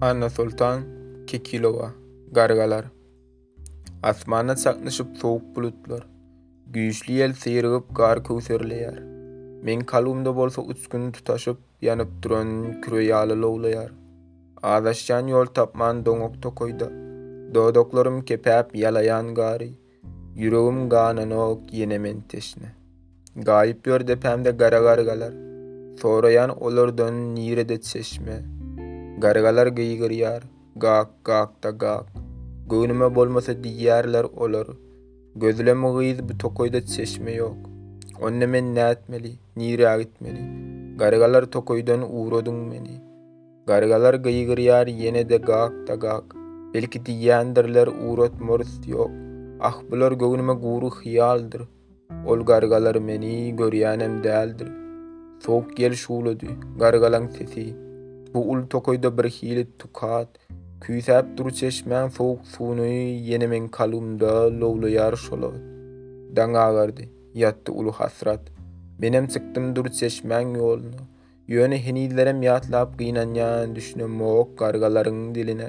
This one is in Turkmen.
Annasoltan Kekilowa Gargalar Asmana çaknyşyp sowuk bulutlar Güýçli ýel syrygyp gar köwserleýär Meň kalbymda bolsa uçgun tutaşyp Ýanyp duran küre ýaly lowlaýar Azaşýan ýol tapman doňak tokaýda Dodaklarym kepäp ýalaýan gary Ýüregim gananok ýene men teşne. Gaýyp ýör depämde gara gargalar, Soraýan olardan nirede çeşme. Gargalar gygyrýar, Gak, gak-da gak. Göwnüme bolmasa diýýärler olar, Gözlem gyz bu tokaýda çeşme ýok. Onda men nätmeli, nirä gitmeli? Gargalar tokaýdan uradyň meni. Gargalar gygyrýar ýene-de gak-da gak. Belki diýýändirler urat murs ýok. Ah, bular göwnüme gury hyýaldyr. Ol gargalar meni görýänem däldir. Sowuk ýel şuwlady. Gargalaň sesi. Bu uly tokaýda birhili tukat. Küýsäp dur çeşmäň sowuk suwuny ýene meň kalbymda lowlaýar şol ot. Daň agardy. Ýatdy uly hasrat. Menem çykdym dur çeşmäň ýoluna. Ýöne henizlerem ýatlap gynanýan düşünemok gargalaryň diline.